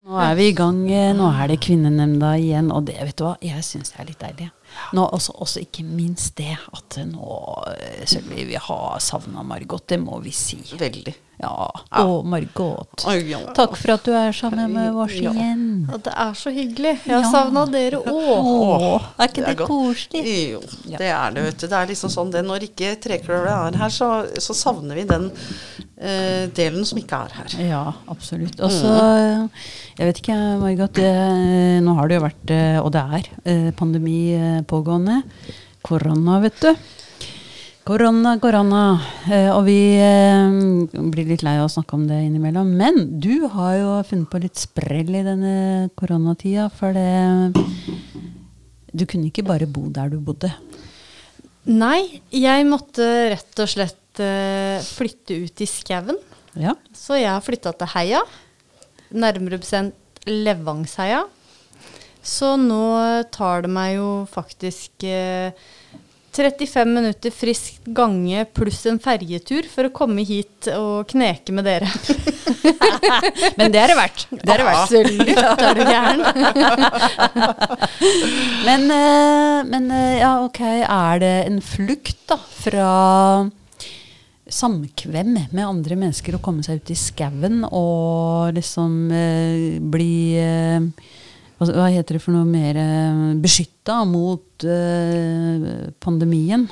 Nå er vi i gang. eh, Nå er det Kvinnenemnda igjen, og det vet du hva, jeg syns det er litt deilig. Nå også, også ikke minst det at nå eh, Sølvi, vi har savna Margot, det må vi si. Veldig. Ja. Ja. Å, Margot. Takk for at du er sammen med oss Ja. igjen. Ja. det er så hyggelig. Jeg har Ja. savna dere òg. Åh, er ikke det, det koselig? Jo, det er det, vet du. Det er liksom sånn det Når ikke trekløveret er her, så, så savner vi den eh, delen som ikke er her. Ja, absolutt. Og så, jeg vet ikke, Margot, det, nå har det jo vært, eh, og det er, eh, pandemi eh, pågående. Korona, vet du. Korona, korona. Eh, og vi eh, blir litt lei av å snakke om det innimellom. Men du har jo funnet på litt sprell i denne koronatida, for det Du kunne ikke bare bo der du bodde. Nei, jeg måtte rett og slett eh, flytte ut i skauen. Ja. Så jeg har flytta til Heia. Nærmere bestemt Levangsheia. Så nå tar det meg jo faktisk eh, 35 minutter frisk gange pluss en ferjetur for å komme hit og kneke med dere. Men det er det verdt. Det er det verdt. Absolutt, er du gæren? Men, eh, men eh, ja, ok, er det en flukt da, fra samkvem med andre mennesker å komme seg ut i skauen og liksom eh, bli eh, hva, hva heter det for noe mer eh, beskytta mot eh, pandemien?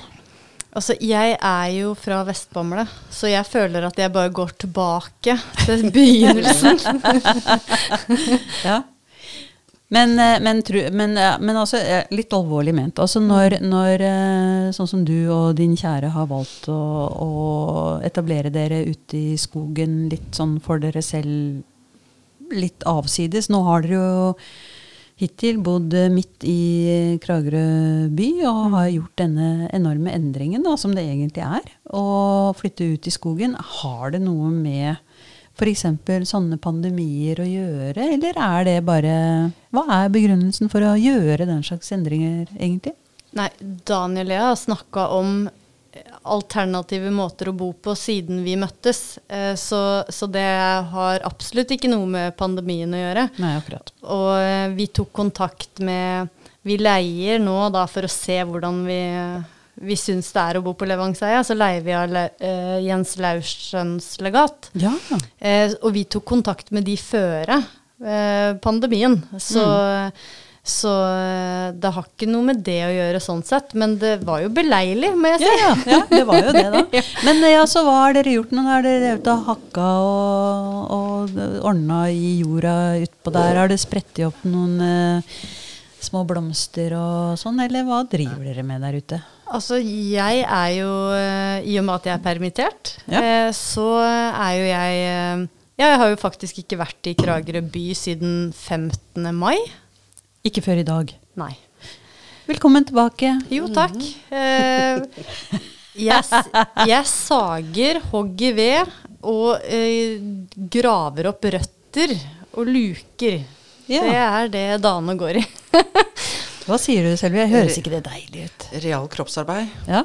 Altså, jeg er jo fra Vestbamble, så jeg føler at jeg bare går tilbake til begynnelsen. Ja. Men, eh, men, men, men altså, litt alvorlig ment. Altså når, når sånn som du og din kjære har valgt å, å etablere dere ute i skogen litt sånn for dere selv, litt avsides. Nå har dere jo hittil bodd eh, midt i Kragerø by og har gjort denne enorme endringen da, som det egentlig er. Å flytte ut i skogen. Har det noe med f.eks. sånne pandemier å gjøre, eller er det bare Hva er begrunnelsen for å gjøre den slags endringer, egentlig? Nei, Daniel og jeg har snakka om alternative måter å bo på siden vi møttes. Eh, Så, så det har absolutt ikke noe med pandemien å gjøre. Nei, akkurat. Og eh, vi tok kontakt med Vi leier nå da for å se hvordan vi, vi syns det er å bo på Levangsheia. Så leier vi av eh, Jens Laursens legat. Ja. Og vi tok kontakt med de føre pandemien. Så, så eh, det har ikke noe med det å gjøre sånn sett. Men det var jo beleilig, må jeg si. Ja, ja, ja, det var jo det, da. Men eh, ja, så hva har dere gjort nå? Er dere ute og hakka og, og ordna i jorda utpå der? Har det spredt opp noen eh, små blomster og sånn, eller hva driver dere med der ute? Altså, jeg er jo eh, I og med at jeg er permittert, Ja. eh, så er jo jeg eh, ja, Jeg har jo faktisk ikke vært i Kragerø by siden 15. mai. Ikke før i dag. Nei. Velkommen tilbake. Jo, takk. Eh, jeg, s- jeg sager, hogger ved og uh, graver opp røtter og luker. Ja. Det er det dagene går i. Hva sier du, Selvi? Høres ikke det deilig ut? Real kroppsarbeid. Ja.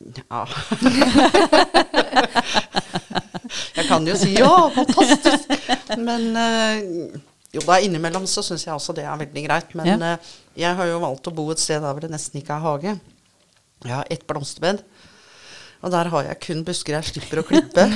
Ja. jeg kan jo si ja, fantastisk. Men eh, jo da, innimellom så syns jeg også det er veldig greit. Men Ja. uh, jeg har jo valgt å bo et sted der hvor det nesten ikke er hage. Jeg har ett blomsterbed. Og der har jeg kun busker jeg slipper å klippe.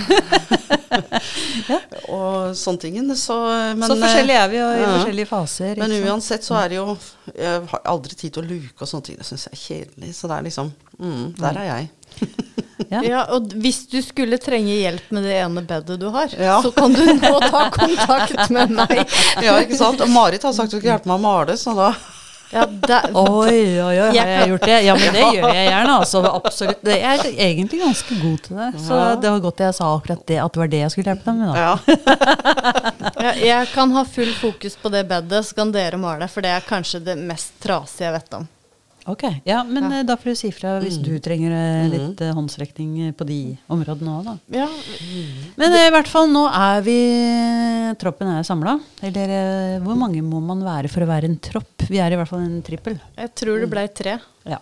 Og sånne ting. Så, men, så forskjellige er vi jo i ja. forskjellige faser. Men uansett så er det jo Jeg har aldri tid til å luke og sånne ting. Det syns jeg er kjedelig. Så det er liksom mm, Der er jeg. Ja. Ja, og hvis du skulle trenge hjelp med det ene bedet du har, Ja. så kan du nå ta kontakt med meg. Ja, ikke sant? Og Marit har sagt hun skulle hjelpe meg å male, så da Ja, der, Oi, oi, oi, har Jeg gjort det? Ja, men det gjør jeg gjerne. Altså, absolutt. Jeg er egentlig ganske god til det. Så det var godt jeg sa akkurat det, at det var det jeg skulle hjelpe deg med. Da. Ja. ja, jeg kan ha full fokus på det bedet, så kan dere male, for det er kanskje det mest trasige jeg vet om. Ok, ja, Men Ja. eh, da får du si fra hvis du trenger eh, litt mm. håndsrekning på de områdene òg, da. Ja, Men i hvert fall, nå er vi Troppen er samla. Eller hvor mange må man være for å være en tropp? Vi er i hvert fall en trippel. jeg tror det ble tre. Ja.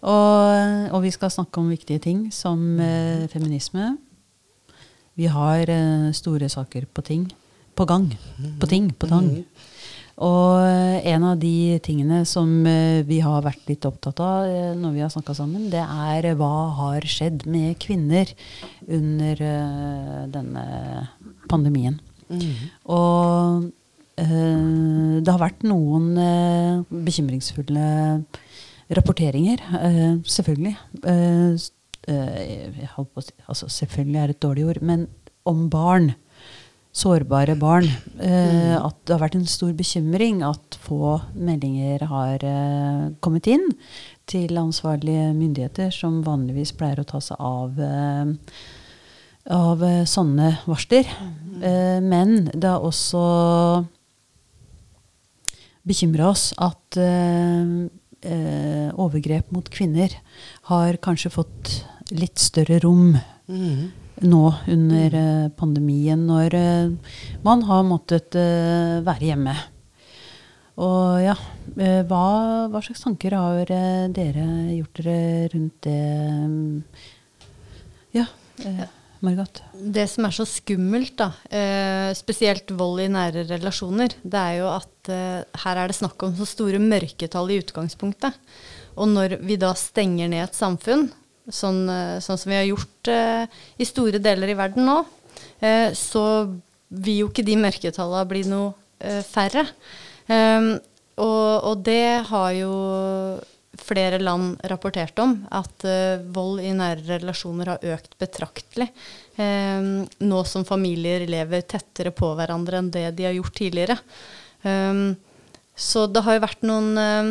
Og, og vi skal snakke om viktige ting som eh, feminisme. Vi har eh, store saker på ting. på gang. På ting. På tang. Og en av de tingene som eh, vi har vært litt opptatt av eh, når vi har snakka sammen, det er hva har skjedd med kvinner under eh, denne pandemien. Og eh, det har vært noen bekymringsfulle rapporteringer, selvfølgelig. Si, altså selvfølgelig er et dårlig ord, men om barn. Sårbare barn. Eh, At det har vært en stor bekymring at få meldinger har eh, kommet inn til ansvarlige myndigheter, som vanligvis pleier å ta seg av eh, av eh, sånne varsler. Eh, men det har også bekymra oss at eh, overgrep mot kvinner har kanskje fått litt større rom Mhm. Nå under eh, pandemien, når eh, man har måttet eh, være hjemme. Og ja, hva, hva slags tanker har dere gjort dere rundt det? mm, Ja, Margot? Det som er så skummelt, da, spesielt vold i nære relasjoner, det er jo at her er det snakk om så store mørketall i utgangspunktet. Og når vi da stenger ned et samfunn, sånn, eh, sånn som vi har gjort eh, i store deler i verden nå, eh, så vil jo ikke de mørketallene bli noe eh, færre. Um, og, og det har jo flere land rapportert om, at eh, vold i nære relasjoner har økt betraktelig. Um, nå som familier lever tettere på hverandre enn det de har gjort tidligere. Um, så det har jo vært noen eh,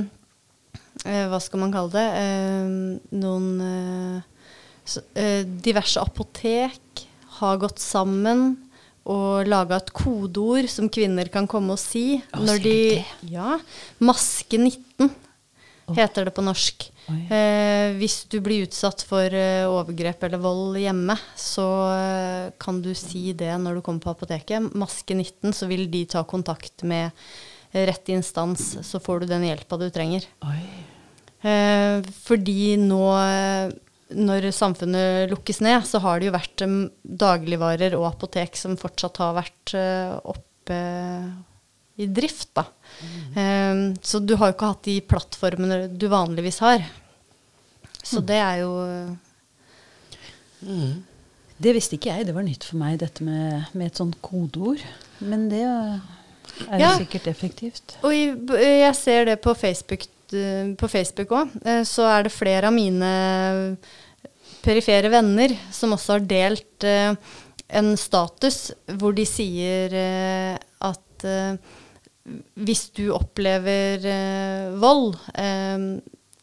Hva skal man kalle det? Eh, noen eh, eh, Diverse apotek har gått sammen og laga et kodeord som kvinner kan komme og si. Å, når de, ja, Maske 19 heter det på norsk. Eh, hvis du blir utsatt for eh, overgrep eller vold hjemme, så eh, kan du si det når du kommer på apoteket. Maske 19, så vil de ta kontakt med eh, rett instans, så får du den hjelpa du trenger. Eh, fordi nå, eh, når samfunnet lukkes ned, så har det jo vært em, dagligvarer og apotek som fortsatt har vært eh, oppe i drift, da. Eh, så du har jo ikke hatt de plattformene du vanligvis har. Så det er jo mm. Det visste ikke jeg. Det var nytt for meg, dette med, med et sånt kodeord. Men det er Ja. sikkert effektivt. Og jeg ser det på Facebook eh, på Facebook òg. Så er det flere av mine perifere venner som også har delt eh, en status hvor de sier eh, at eh, hvis du opplever eh, vold, eh,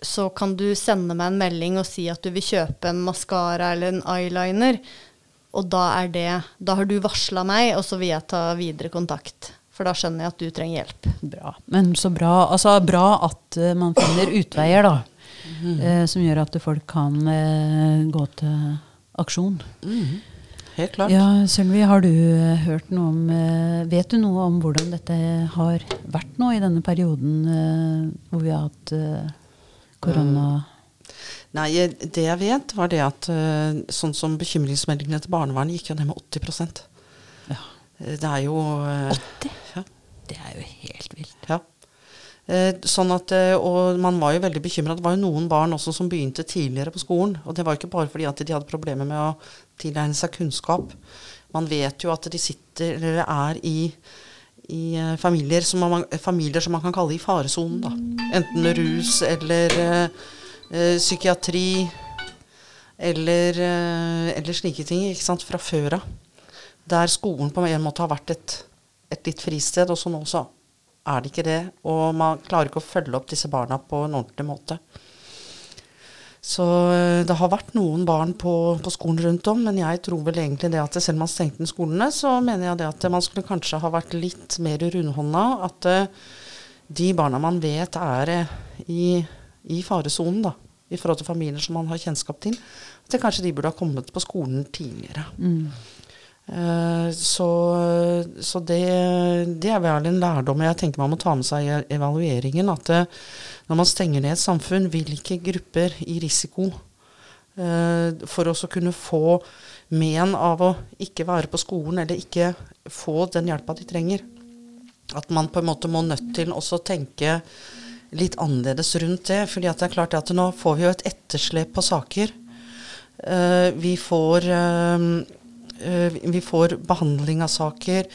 så kan du sende meg en melding og si at du vil kjøpe en maskara eller en eyeliner. Og da er det Da har du varsla meg, og så vil jeg ta videre kontakt. For da skjønner jeg at du trenger hjelp. Bra. Men så bra, altså bra at uh, man finner utveier, da. eh, som gjør at folk kan uh, gå til aksjon. Mhm. Helt klart. Ja, Sølvi, har du hørt noe om Vet du noe om hvordan dette har vært nå i denne perioden hvor vi har hatt korona? Nei, det jeg vet, var det at sånn som bekymringsmeldingene til barnevernet gikk jo ned med 80 Ja. Eh, Det er jo eh, 80? Ja. Det er jo helt vilt. ja. Eh, Sånn at, eh, og man var jo veldig bekymra. Det var jo noen barn også som begynte tidligere på skolen. Og det var ikke bare fordi at de hadde problemer med å tilegne seg kunnskap. Man vet jo at de sitter eller er i, i eh, familier, som man, familier som man kan kalle i faresonen. da. Enten rus eller eh, eh, psykiatri eller, eh, eller slike ting ikke sant, fra før av. Der skolen på en måte har vært et, et litt fristed, og så nå så er det ikke det. Og man klarer ikke å følge opp disse barna på en ordentlig måte. Så eh, det har vært noen barn på, på skolen rundt om, men jeg tror vel egentlig det at selv om man stengte ned skolene, så mener jeg det at man skulle kanskje ha vært litt mer rundhånda. At eh, de barna man vet er eh, i, i faresonen, da, i forhold til familier som man har kjennskap til, at kanskje de burde ha kommet på skolen tidligere. Mm. Eh, Så, så det, det er vel en lærdom jeg tenker man må ta med seg i evalueringen. At eh, når man stenger ned et samfunn, hvilke grupper i risiko eh, for å kunne få men av å ikke være på skolen eller ikke få den hjelpa de trenger. At man på en måte må nødt til også tenke litt annerledes rundt det. fordi det er klart at nå får vi jo et etterslep på saker. Vi får vi får behandling av saker,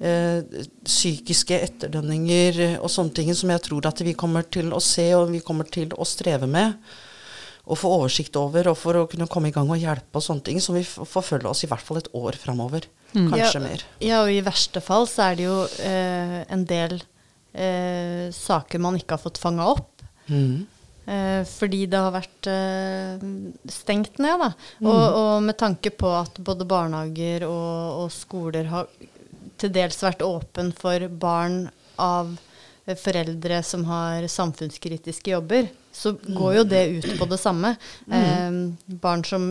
eh, psykiske etterdønninger og sånne ting som jeg tror at vi kommer til å se og vi kommer til å streve med. Og få oversikt over, og for å kunne komme i gang og hjelpe og sånne ting, som vi får følge oss i hvert fall et år framover. Kanskje Ja. mer. Ja, og i verste fall så er det jo eh, en del eh, saker man ikke har fått fanga opp. Mm. Eh, fordi det har vært eh, stengt ned. Da. Og, og med tanke på at både barnehager og, og skoler har til dels vært åpen for barn av eh, foreldre som har samfunnskritiske jobber, så går jo det ut på det samme. Eh, barn som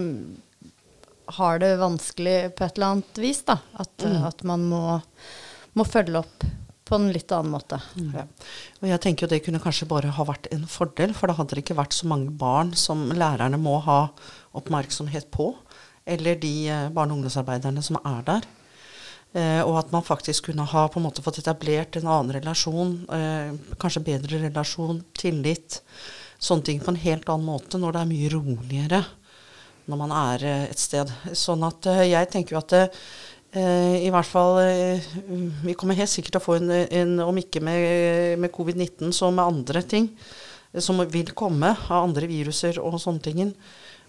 har det vanskelig på et eller annet vis. Da. At, at man må, må følge opp på en litt annen måte. Ja. Og jeg tenker jo det kunne kanskje bare ha vært en fordel, for da hadde det ikke vært så mange barn som lærerne må ha oppmerksomhet på, eller de eh, barne- og ungdomsarbeiderne som er der. Eh, og at man faktisk kunne ha på en måte fått etablert en annen relasjon, eh, kanskje bedre relasjon, tillit, sånne ting på en helt annen måte når det er mye roligere når man er eh, et sted. Sånn at eh, jeg tenker jo at I hvert fall eh, Vi kommer helt sikkert til å få en, en om ikke med, med covid-19, så med andre ting eh, som vil komme av andre viruser og sånne ting.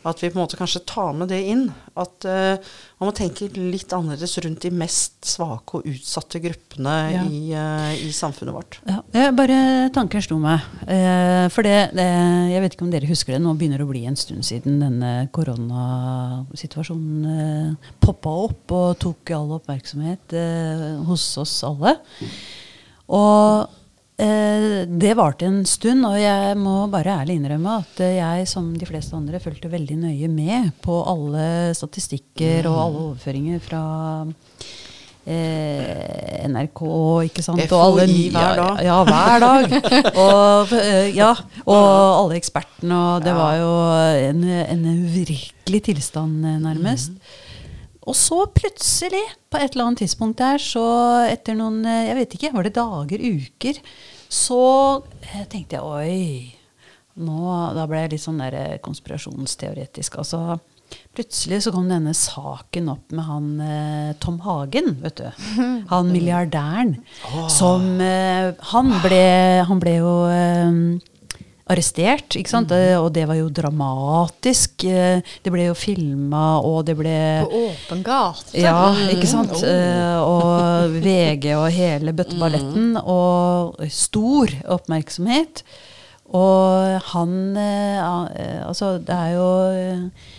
At vi på en måte kanskje tar med det inn. At uh, man må tenke litt annerledes rundt de mest svake og utsatte gruppene Ja. i, uh, i samfunnet vårt. Ja, bare tanken slo meg. Uh, for det, det, jeg vet ikke om dere husker det, nå begynner det å bli en stund siden denne koronasituasjonen uh, poppa opp og tok all oppmerksomhet hos oss alle. Og det varte en stund, og jeg må bare ærlig innrømme at eh, jeg, som de fleste andre, fulgte veldig nøye med på alle statistikker og alle overføringer fra eh, NRK, ikke sant? Og alle, hver dag. Ja, ja, hver dag. og, eh, ja, og alle ekspertene, og det var jo en, en uvirkelig tilstand, nærmest. nærmest. Og så plutselig, på et eller annet tidspunkt der, så etter noen eh, Jeg vet ikke, var det dager, uker? Så eh, tenkte jeg oi. Nå, da ble jeg litt sånn der konspirasjonsteoretisk. konspirasjonsteoretisk. Altså, plutselig så kom denne saken opp med han eh, Tom Hagen, vet du. Han milliardæren. Som eh, han, ble, han ble jo eh, arrestert, ikke sant? Mm. Og det var jo dramatisk. Eh, Det ble jo filma, og det ble På åpen gate. ja, ikke sant? Eh, og VG og hele bøtteballetten. Og stor oppmerksomhet. Og han eh, eh, Altså, det er jo eh,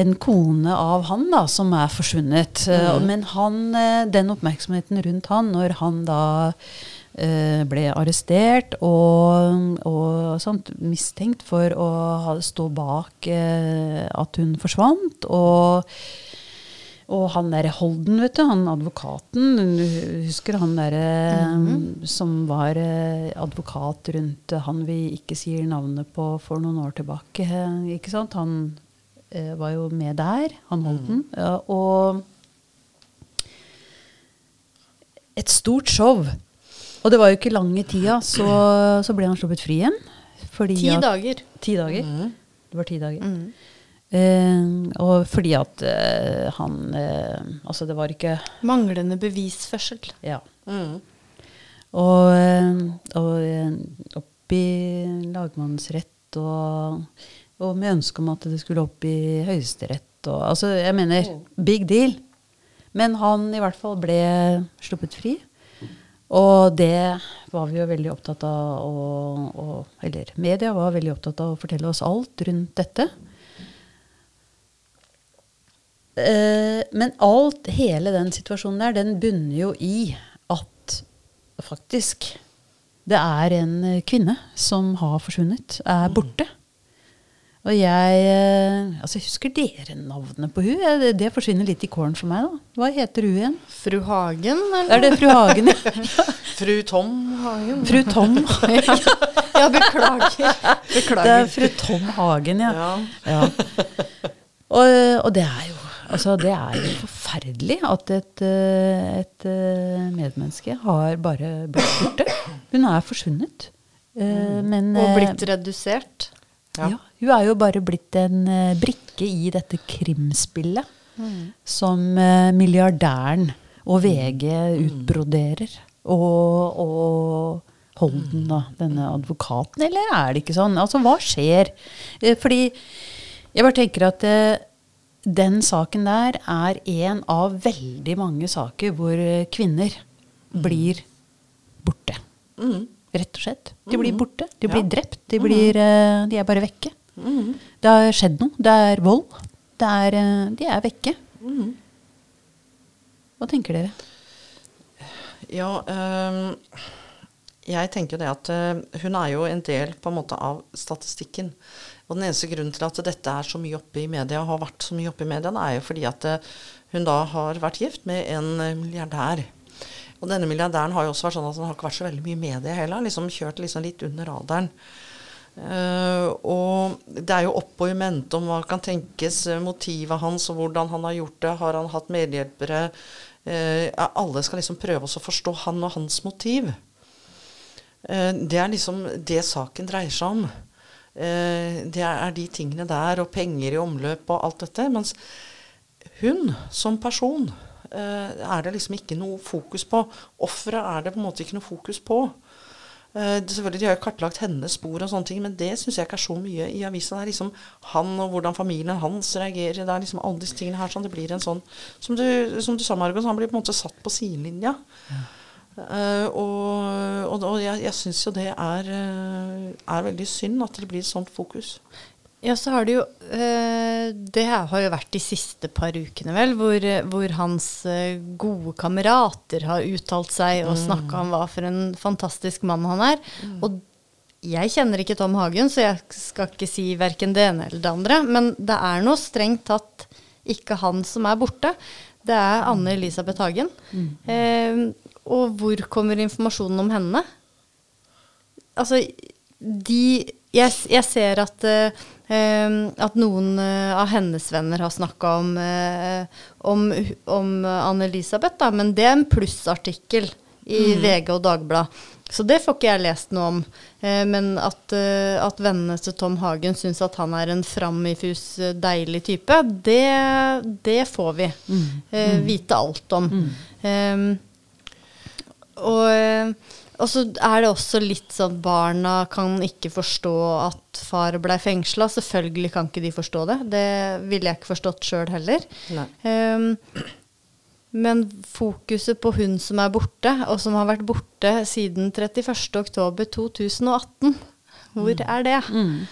en kone av han da, som er forsvunnet. Mm. Men han, eh, den oppmerksomheten rundt han når han da eh, ble arrestert og, og sånt, mistenkt for å ha, stå bak eh, at hun forsvant. Og og han derre Holden, vet du, han advokaten, husker han derre som var eh, advokat rundt eh, han vi ikke sier navnet på for noen år tilbake, eh, ikke sant? Han eh, var jo med der, han Holden. Ja, og et stort show. Og det var jo ikke lange tida, så, så ble han sluppet fri igjen. fordi Ti at- dager. Ti dager. Det var ti dager. Mm. Eh, og fordi at eh, han eh, Altså, det var ikke Manglende bevisførsel. Ja. Mm. Og, eh, og eh, opp i lagmannsrett og, og med ønske om at det skulle opp i Høyesterett og Altså, jeg mener, big deal. Men han i hvert fall ble sluppet fri. Og det var vi jo veldig opptatt av å Eller media var veldig opptatt av å fortelle oss alt rundt dette. Eh, men alt, hele den situasjonen der, den bunner jo i at faktisk det er en kvinne som har forsvunnet, er borte. Og jeg eh, Altså, husker dere navnet på hun? Det, det forsvinner litt i kålen for meg, da. Hva heter hun igjen? Fru Hagen, eller? Er det fru Hagen? ja? Fru Tom Hagen. Fru Tom. ja. Ja, beklager. Det er fru Tom Hagen, ja. Ja. ja. Og, og det er jo Altså, det er jo forferdelig at et, eh, et eh, medmenneske har bare blitt borte. Hun er forsvunnet. Mm. Men Og blitt redusert. Ja. Hun er jo bare blitt en eh, brikke i dette krimspillet som eh, milliardæren og VG utbroderer. Og, og Holden, da, denne advokaten, eller er det ikke sånn? Altså, hva skjer? Eh, Fordi jeg bare tenker at den saken der er en av veldig mange saker hvor kvinner blir borte. Mm. Rett og slett. De blir borte. De blir Ja. drept. De, blir, de er bare vekke. Det har skjedd noe. Det er vold. Det er, eh, de er vekke. Hva tenker dere? Ja, øhm, jeg tenker det at øh, hun er jo en del på en måte av statistikken. Og den eneste grunnen til at dette er så mye oppe i media, og har vært så mye oppe i media, er jo fordi at øh, hun da har vært gift med en øh, milliardær. Og denne milliardæren har jo også vært sånn at han har ikke vært så veldig mye i media heller. Liksom kjørt liksom litt under radaren. Eh, og det er jo opp og i mente om hva kan tenkes eh, motivet hans, og hvordan han har gjort det. Har han hatt medhjelpere? Uh, alle skal liksom prøve å forstå han og hans motiv. Uh, det er liksom det saken dreier seg om. Det er de tingene der, og penger i omløp og alt dette. Mens hun som person er det liksom ikke noe fokus på. Offeret er det på en måte ikke noe fokus på. Eh, selvfølgelig, De har jo kartlagt hennes spor, og sånne ting, men det syns jeg ikke er så mye i avisa. Det er liksom han og hvordan familien hans reagerer. Det er liksom alle disse tingene her. Sånn, det blir en sånn Som du, som du sa, Margot, han blir på en måte satt på sidelinja. Eh, og, og, og jeg, jeg syns jo det er, eh, er veldig synd at det blir et sånt fokus. Ja, så har det jo eh, Det har jo vært de siste par ukene, vel, hvor, hvor hans eh, gode kamerater har uttalt seg og snakka om hva for en fantastisk mann han er. Og jeg kjenner ikke Tom Hagen, så jeg skal ikke si verken det ene eller det andre. Men det er nå strengt tatt ikke han som er borte. Det er Anne Elisabeth Hagen. Eh, og hvor kommer informasjonen om henne? Altså, de Jeg, jeg ser at, eh, at noen eh, av hennes venner har snakka om, eh, om, om Anne-Elisabeth, da, men det er en plussartikkel i VG og Dagbladet. Så det får ikke jeg lest noe om. Men at, at vennene til Tom Hagen syns at han er en framifus, deilig type, det, det får vi mm. vite alt om. Eh, og, eh, og så er det også litt sånn barna kan ikke forstå at far blei fengsla. Selvfølgelig kan ikke de forstå det. Det ville jeg ikke forstått sjøl heller. Ehm, men fokuset på hun som er borte, og som har vært borte siden 31.10.2018, hvor er det? Mm.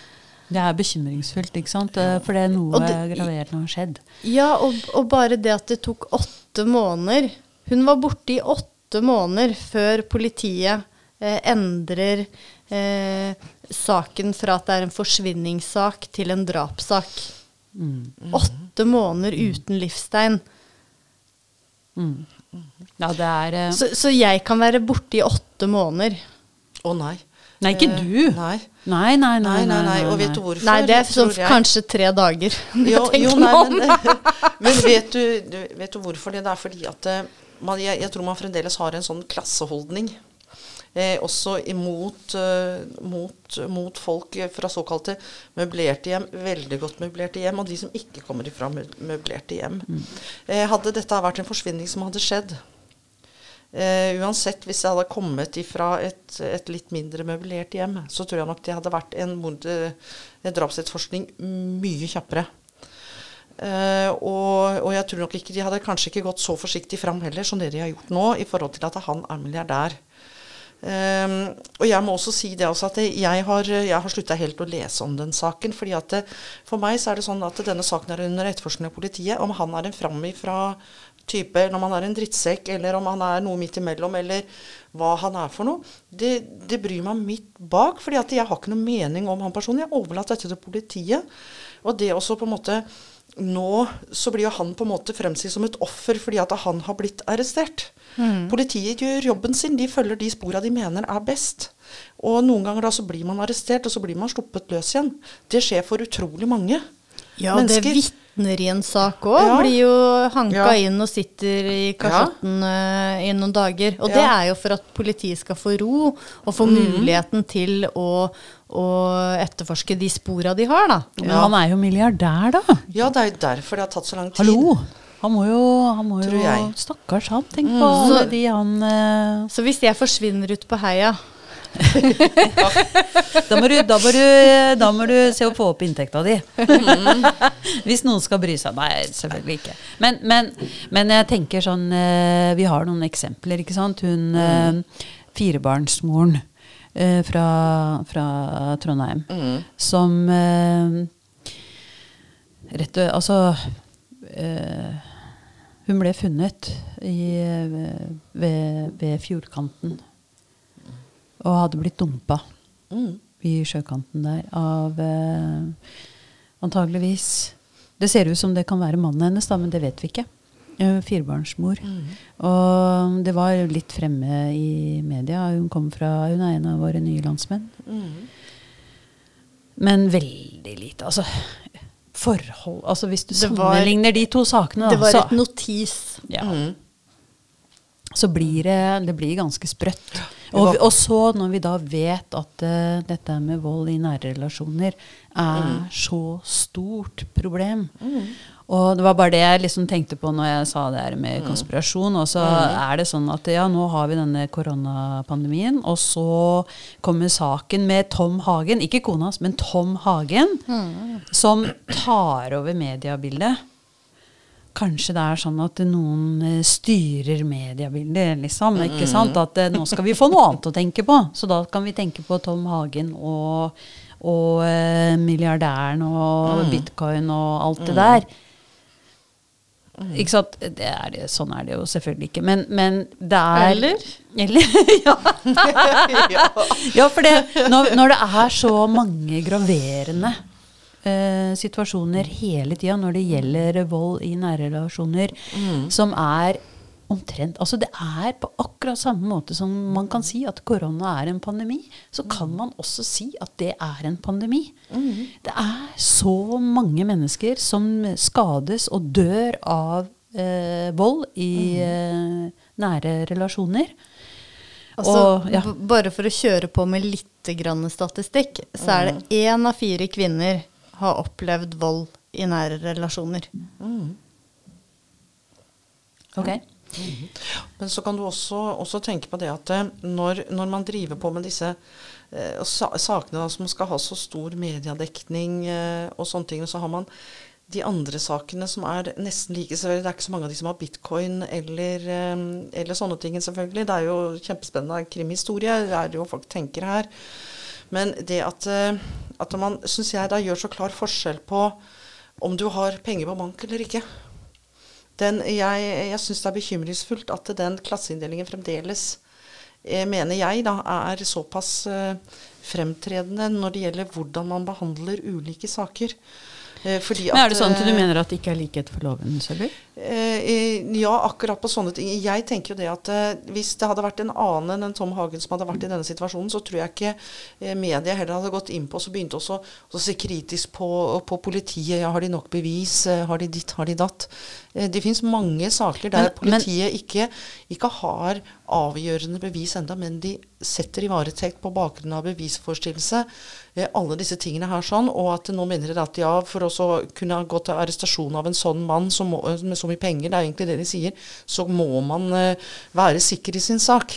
Det er bekymringsfullt, ikke sant? For det er noe graverende har skjedd. Ja, og, og bare det at det tok åtte måneder Hun var borte i åtte måneder før politiet eh, endrer eh, saken fra at det er en forsvinningssak til en drapssak. Mm. Åtte måneder uten livstegn. Mm. Ja, det er eh, Så, så jeg kan være borte i åtte måneder. Å nei. Nei, ikke Eh, du. Nei. Nei, nei, nei. Nei, nei, nei. Og vet du hvorfor? Nei, det er så, kanskje tre dager. Jo, jo nei, men, men vet, du, du, vet du hvorfor det? Det er fordi at eh, man, jeg, jeg tror man fremdeles har en sånn klasseholdning. Eh, også imot eh, mot, mot folk fra såkalte møblerte hjem, veldig godt møblerte hjem, og de som ikke kommer fra møblerte hjem. Eh, hadde dette vært en forsvinning som hadde skjedd, Eh, uansett, hvis jeg hadde kommet ifra et, et litt mindre møblert hjem, så tror jeg nok det hadde vært en, eh, en drapsetterforskning mye kjappere. Eh, og, og jeg tror nok ikke de hadde kanskje ikke gått så forsiktig fram heller som det de har gjort nå, i forhold til at han er milliardær. Um, og jeg må også si det også at jeg har, jeg har slutta helt å lese om den saken. fordi at det, For meg så er det sånn at denne saken er under etterforskning av politiet. Om han er en framifra type, eller om han er en drittsekk, eller om han er noe midt imellom, eller hva han er for noe, det, det bryr meg midt bak. fordi at jeg har ikke noe mening om han personen. Jeg har overlatt dette til politiet. Og det også på en måte nå så blir jo han på en måte fremstilt som et offer fordi at han har blitt arrestert. Politiet gjør jobben sin, de følger de spora de mener er best. Og noen ganger da så blir man arrestert, og så blir man sluppet løs igjen. Det skjer for utrolig mange Ja, det mennesker. Vitner i en sak òg. Ja. Blir jo hanka Ja. inn og sitter i kasjotten eh, i noen dager. Og det er jo for at politiet skal få ro, og få Mm. muligheten til å, å etterforske de spora de har, da. Men han er jo milliardær, da. Ja, det er jo derfor det har tatt så lang tid. Hallo! Han må jo, han må jo. Stakkars han. Tenk på alle de han eh, Så hvis jeg forsvinner ut på heia da, må du, da, må du, da må du se å få opp inntekta di. Hvis noen skal bry seg. Nei, selvfølgelig ikke. Men, men, men jeg tenker sånn eh, Vi har noen eksempler, ikke sant. Hun eh, firebarnsmoren eh, fra, fra Trondheim som eh, rett og Altså Hun ble funnet i, ved, ved fjordkanten og hadde blitt dumpa Mm. i sjøkanten der av eh, antageligvis Det ser ut som det kan være mannen hennes, da, men det vet vi ikke. Firebarnsmor. Firebarnsmor. Og det var litt fremme i media. Hun kom fra Hun er en av våre nye landsmenn. Men veldig lite. Altså forhold Altså hvis du Det var- sammenligner de to sakene, da, Det var et notis. ja, Mm. Så blir det, det blir ganske sprøtt. Og, og så når vi da vet at uh, dette med vold i nære relasjoner er så stort problem. Og det var bare det jeg liksom tenkte på når jeg sa det her med konspirasjon. Og så er det sånn at ja, nå har vi denne koronapandemien, og så kommer saken med Tom Hagen, ikke kona hans, men Tom Hagen, som tar over mediebildet. Kanskje det er sånn at noen eh, styrer mediebildet, liksom. ikke sant? At eh, nå skal vi få noe annet å tenke på. Så da kan vi tenke på Tom Hagen og, og eh, milliardæren og bitcoin og alt det der. Ikke sant? Det er det, sånn er det jo selvfølgelig ikke. Men, men det er Eller? Eller? ja. ja, for det, når, når det er så mange graverende eh, situasjoner hele tida når det gjelder vold i nære relasjoner, som er omtrent Altså det er på akkurat samme måte som man kan si at korona er en pandemi, så kan man også si at det er en pandemi. Det er så mange mennesker som skades og dør av eh, vold i eh, nære relasjoner. Altså, Og, ja. Bare for å kjøre på med litt grann statistikk, så er det én av fire kvinner har opplevd vold i nære relasjoner. Ok. Men så kan du også, også tenke på det at eh, når, når man driver på med disse eh, sakene da, som skal ha så stor mediedekning eh, og sånne ting, så har man de andre sakene som er nesten like selvfølgelig. Det er ikke så mange av de som har bitcoin eller, eh, eller sånne ting, selvfølgelig. Det er jo kjempespennende krimhistorie. Det er jo folk tenker her. Men det at, eh, at man, syns jeg, da gjør så klar forskjell på om du har penger på bank eller ikke. Den, jeg jeg syns det er bekymringsfullt at den klasseinndelingen fremdeles, eh, mener jeg, da, er såpass eh, fremtredende når det gjelder hvordan man behandler ulike saker. Eh, Men er det sånn at du eh, mener at det ikke er likhet for loven, Sølvi? Eh, ja, akkurat på sånne ting. Jeg tenker jo det at eh, hvis det hadde vært en annen enn Tom Hagen som hadde vært i denne situasjonen, så tror jeg ikke eh, media heller hadde gått inn på og så begynt også å se kritisk på, på politiet. Ja, har de nok bevis? Har de ditt? Har de datt? Det fins mange saker der Men- politiet ikke, ikke har avgjørende bevis enda, men de setter i varetekt på bakgrunn av bevisforstillelse. Alle disse tingene her sånn, og at nå mener dere at ja, for å kunne gå til arrestasjon av en sånn mann som må, med mye penger, det er egentlig det de sier, så må man eh, være sikker i sin sak.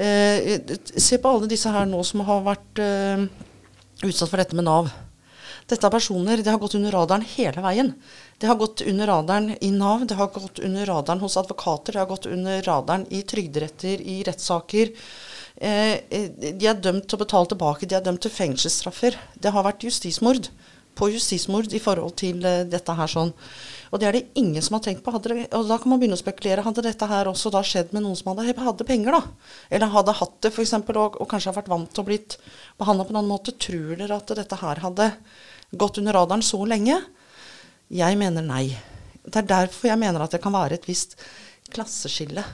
Eh, se på alle disse her nå som har vært eh, utsatt for dette med Nav. Dette er personer, Det har gått under radaren hele veien. Det har gått under radaren i Nav, det har gått under radaren hos advokater, det har gått under radaren i trygderetter, i rettssaker. Eh, eh, de er dømt til å betale tilbake, de er dømt til fengselsstraffer. Det har vært justismord på justismord i forhold til eh, dette her sånn. Og det er det ingen som har tenkt på. Det, og da kan man begynne å spekulere. Hadde dette her også da skjedd med noen som hadde, hadde penger, da? Eller hadde hatt det, f.eks., og, og kanskje har vært vant til å blitt behandla på en annen måte. Tror dere at dette her hadde gått under radaren så lenge? Jeg mener nei. Det er derfor jeg mener at det kan være et visst klasseskille.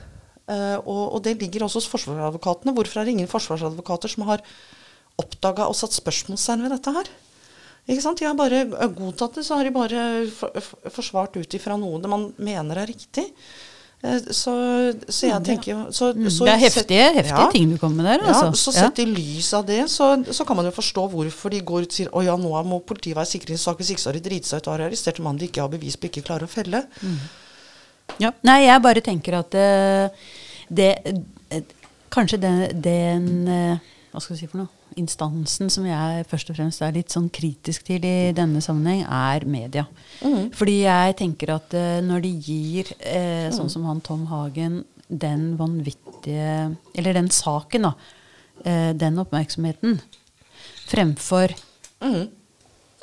Uh, og, og det ligger også hos forsvarsadvokatene. Hvorfor er det ingen forsvarsadvokater som har oppdaga og satt spørsmålstegn ved dette her? Ikke sant? De har bare godtatt det, så har de bare for, for, forsvart ut ifra noe det man mener er riktig. Eh, Så, så jeg tenker jo så, Mm. så det er heftige, heftige Ja. ting du kommer med der. Altså. Ja, så sett i lys av det, så, så kan man jo forstå hvorfor de går ut og sier å ja, nå må politiet være sikringssak, hvis ikke så har de driti seg ut og har arrestert en mann de ikke har bevis på ikke klarer å felle. Ja. Nei, jeg bare tenker at uh, det uh, Kanskje den, den uh, Hva skal vi si for noe? Instansen som jeg først og fremst er litt sånn kritisk til i denne sammenheng, er media. Fordi jeg tenker at eh, når de gir, eh, sånn som han Tom Hagen, den vanvittige Eller den saken, da. Eh, den oppmerksomheten. Fremfor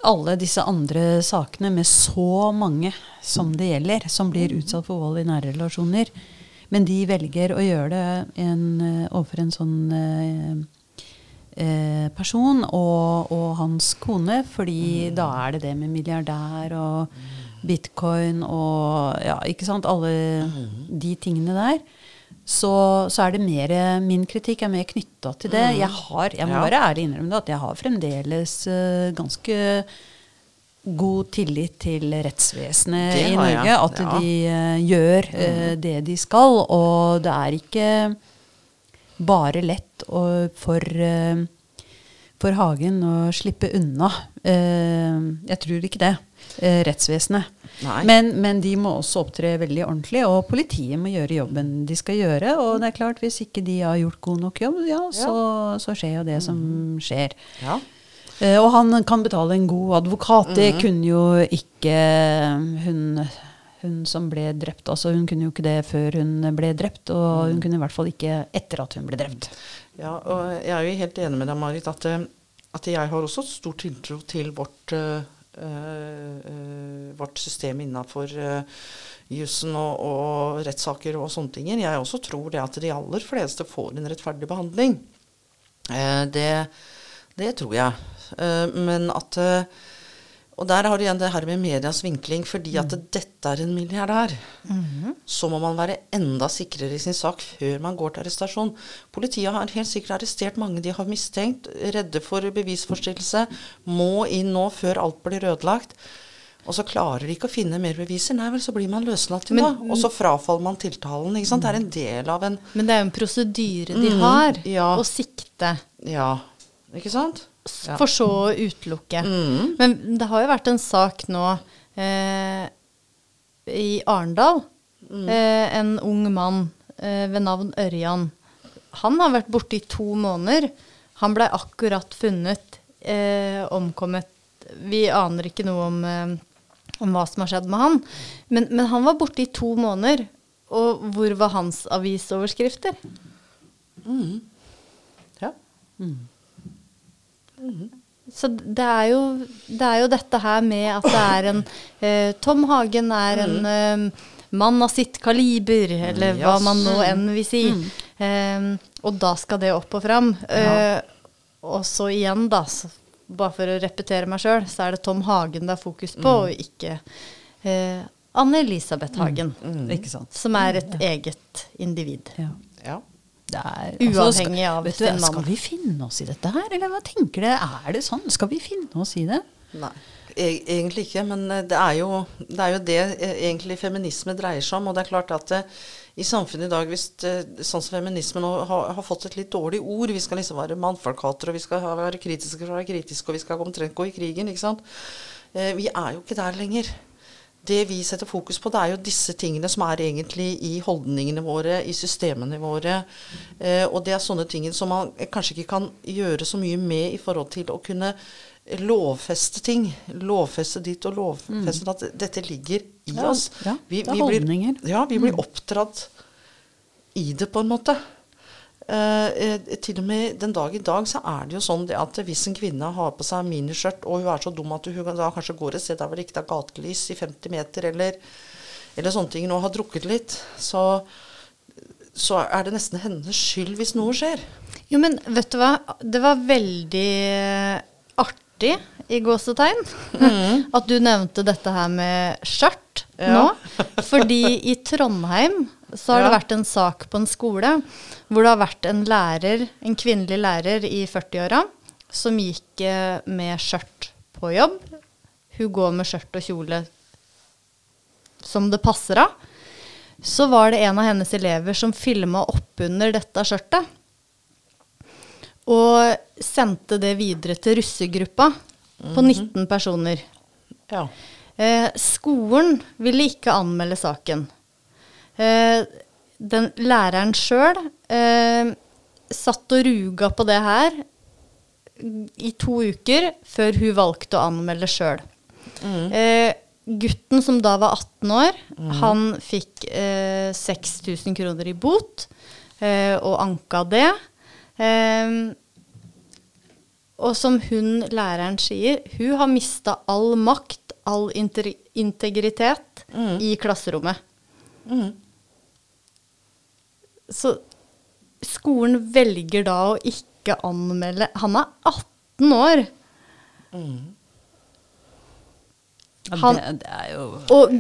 alle disse andre sakene med så mange som det gjelder, som blir utsatt for vold i nære relasjoner. Men de velger å gjøre det en, eh, overfor en sånn eh, person og, og hans kone, fordi da er det det med milliardær og bitcoin og ja, ikke sant, alle de tingene der. Så, så er det mer Min kritikk er mer knytta til det. Jeg har, jeg må Ja. bare ærlig innrømme det, at jeg har fremdeles uh, ganske god tillit til rettsvesenet i Norge. jeg. At ja. de uh, gjør uh, det de skal. Og det er ikke bare lett for, eh, for Hagen å slippe unna. Eh, jeg tror ikke det. eh, rettsvesenet. Men, men de må også opptre veldig ordentlig, og politiet må gjøre jobben de skal gjøre. Og det er klart, hvis ikke de har gjort god nok jobb, ja, så, så skjer jo det som skjer. Ja. Og han kan betale en god advokat. Det kunne jo ikke hun, hun som ble drept. Altså Hun kunne jo ikke det før hun ble drept, og hun kunne i hvert fall ikke etter at hun ble drept. Ja, og jeg er jo helt enig med deg, Marit, at, eh, at jeg har også stor tiltro til vårt, eh, vårt system innafor uh, jussen og, og rettssaker og sånne ting. Jeg også tror det at de aller fleste får en rettferdig behandling. Eh, det, det tror jeg. Eh, men at eh, Og der har du igjen det her med medias vinkling. Fordi at dette er en milliardær, så må man være enda sikrere i sin sak før man går til arrestasjon. Politiet har helt sikkert arrestert mange de har mistenkt, redde for bevisforstyrrelse. Må inn nå før alt blir ødelagt. Og så klarer de ikke å finne mer beviser. Nei vel, så blir man løslatt til nå. Og så frafaller man tiltalen. ikke sant? Det er en del av en Men det er jo en prosedyre de mm, har, ja. å sikte. Ja, ikke sant? For så å utelukke. Mm. Men det har jo vært en sak nå eh, i Arendal. Mm. Eh, en ung mann eh, ved navn Ørjan. Han har vært borte i to måneder. Han blei akkurat funnet eh, omkommet. Vi aner ikke noe om, eh, om hva som har skjedd med han. Men, men han var borte i to måneder. Og hvor var hans avisoverskrifter? Ja. Så det er, jo, det er jo dette her med at det er en eh, Tom Hagen er en eh, mann av sitt kaliber, eller hva man nå enn vil si. Eh, og da skal det opp og fram. Eh, og så igjen, da, så, bare for å repetere meg sjøl, så er det Tom Hagen det er fokus på, og ikke eh, Anne-Elisabeth Hagen. Ikke sant? Som er et eget individ. Ja. Er, Uavhengig av altså, du, sin mann. Skal vi finne oss i dette her, eller hva tenker dere? Er det sånn? Skal vi finne oss i det? Nei, e egentlig ikke. Men eh, det er, jo, det er jo det eh, egentlig feminisme dreier seg om. Og det er klart at uh, i samfunnet i dag, hvis uh, sånn som feminisme nå har, har fått et litt dårlig ord Vi skal liksom være mannfolkhatere, og vi skal være kritiske for å være kritiske, og vi skal omtrent gå i krigen. ikke sant? Uh, vi er jo ikke der lenger. Det vi setter fokus på, det er jo disse tingene som er egentlig i holdningene våre, i systemene våre. Eh, og det er sånne ting som man kanskje ikke kan gjøre så mye med i forhold til å kunne lovfeste ting. Lovfeste ditt og lovfeste at dette ligger i Ja, oss. ja, vi, det er vi holdninger. Blir, ja, vi blir oppdratt i det, på en måte. Eh, eh, til og med den dag i dag så er det jo sånn at hvis en kvinne har på seg miniskjørt, og hun er så dum at hun da kanskje går et sted der hvor det ikke er gatelys i 50 meter, eller, eller sånne ting, og har drukket litt, så, så er det nesten hennes skyld hvis noe skjer. Jo, men vet du hva? Det var veldig artig i gåsetegn at du nevnte dette her med skjørt Ja. nå. Fordi i Trondheim så har det vært en sak på en skole hvor det har vært en lærer, en kvinnelig lærer i 40-åra, som gikk eh, med skjørt på jobb. Hun går med skjørt og kjole som det passer av. Så var det en av hennes elever som filma oppunder dette skjørtet. Og sendte det videre til russegruppa på 19 personer. Ja. Eh, skolen ville ikke anmelde saken. Eh, den læreren sjøl eh, satt og ruga på det her i to uker før hun valgte å anmelde sjøl. Eh, gutten som da var 18 år, han fikk eh, 6000 kroner i bot eh, og anka det. Og som hun læreren sier, hun har mista all makt, all integritet, integritet i klasserommet. Mhm. Så skolen velger da å ikke anmelde Han er 18 år. Mm. Han- det, det er jo Og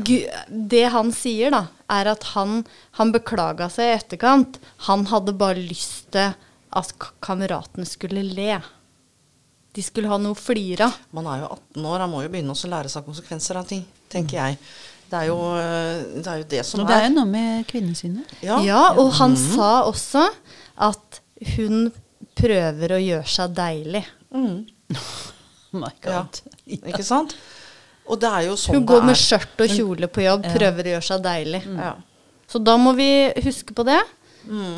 det han sier, da, er at han, han beklaga seg i etterkant. Han hadde bare lyst til at kameratene skulle le. De skulle ha noe å flire av. Man er jo 18 år, han må jo begynne å lære seg konsekvenser av ting, tenker jeg. Det er jo øh, det, er jo det som er det er jo noe med kvinnesynet. Ja. Ja, og han sa også at hun prøver å gjøre seg deilig. Mm. Oh my Ja. God. Ikke sant? Og det er jo sånn Hun går det med skjørt og kjole på jobb, prøver å gjøre seg deilig. Ja. Så da må vi huske på det.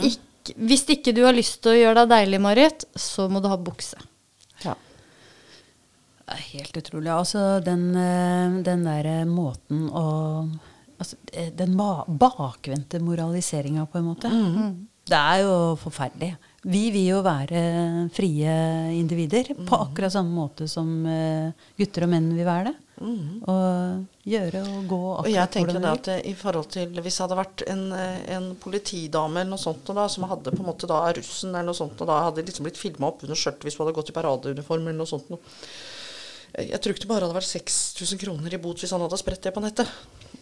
Ikk- hvis ikke du har lyst til å gjøre deg deilig, Marit, så må du ha bukse. Ja. Helt utrolig. Altså, den, eh, den derre måten å altså, eh, Den ba bakvendte moraliseringa, på en måte. Det er jo forferdelig. Vi vil jo være frie individer på akkurat samme måte som eh, gutter og menn vil være det. Og gjøre og gå Og jeg tenker hvordan det at eh, i forhold til Hvis det hadde vært en, eh, en politidame eller noe sånt, og da, som hadde på en måte da russen eller noe sånt, og da hadde liksom blitt filma opp under skjørtet hvis hun hadde gått i paradeuniform eller noe sånt noe. Jeg tror ikke det bare hadde vært 6000 kroner i bot hvis han hadde spredt det på nettet.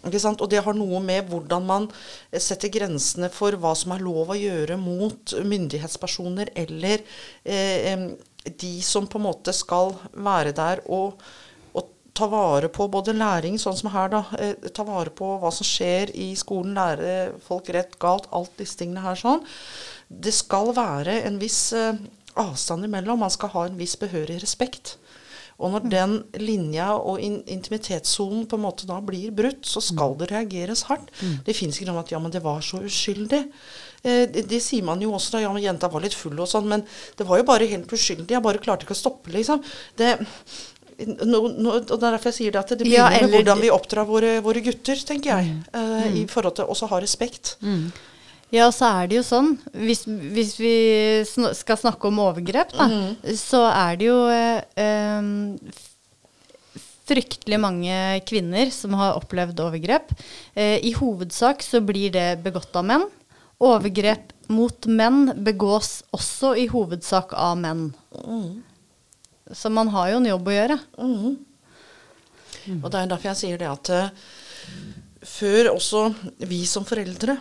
Og det har noe med hvordan man eh, setter grensene for hva som er lov å gjøre mot myndighetspersoner eller eh, de som på en måte skal være der og, og ta vare på både læring, sånn som her, da. Eh, ta vare på hva som skjer i skolen, lære folk rett, galt, alt disse tingene her sånn. Det skal være en viss eh, avstand imellom. Man skal ha en viss behørig respekt. Og når den linja og in intimitetssonen på en måte da blir brutt, så skal det reageres hardt. Det fins ikke noe om at ja, men det var så uskyldig. Eh, det, det sier man jo også da ja, men jenta var litt full og sånn, men det var jo bare helt uskyldig. Jeg bare klarte ikke å stoppe, liksom. Det, no, no, og det er derfor jeg sier det at det Ja, begynner med hvordan vi oppdrar våre, våre gutter, tenker jeg. eh, I forhold til også ha respekt. Ja, så er det jo sånn, hvis, hvis vi sn skal snakke om overgrep, da, så er det jo eh, fryktelig mange kvinner som har opplevd overgrep. Eh, I hovedsak så blir det begått av menn. Overgrep mot menn begås også i hovedsak av menn. Så man har jo en jobb å gjøre. Og det er derfor jeg sier det at uh, før også vi som foreldre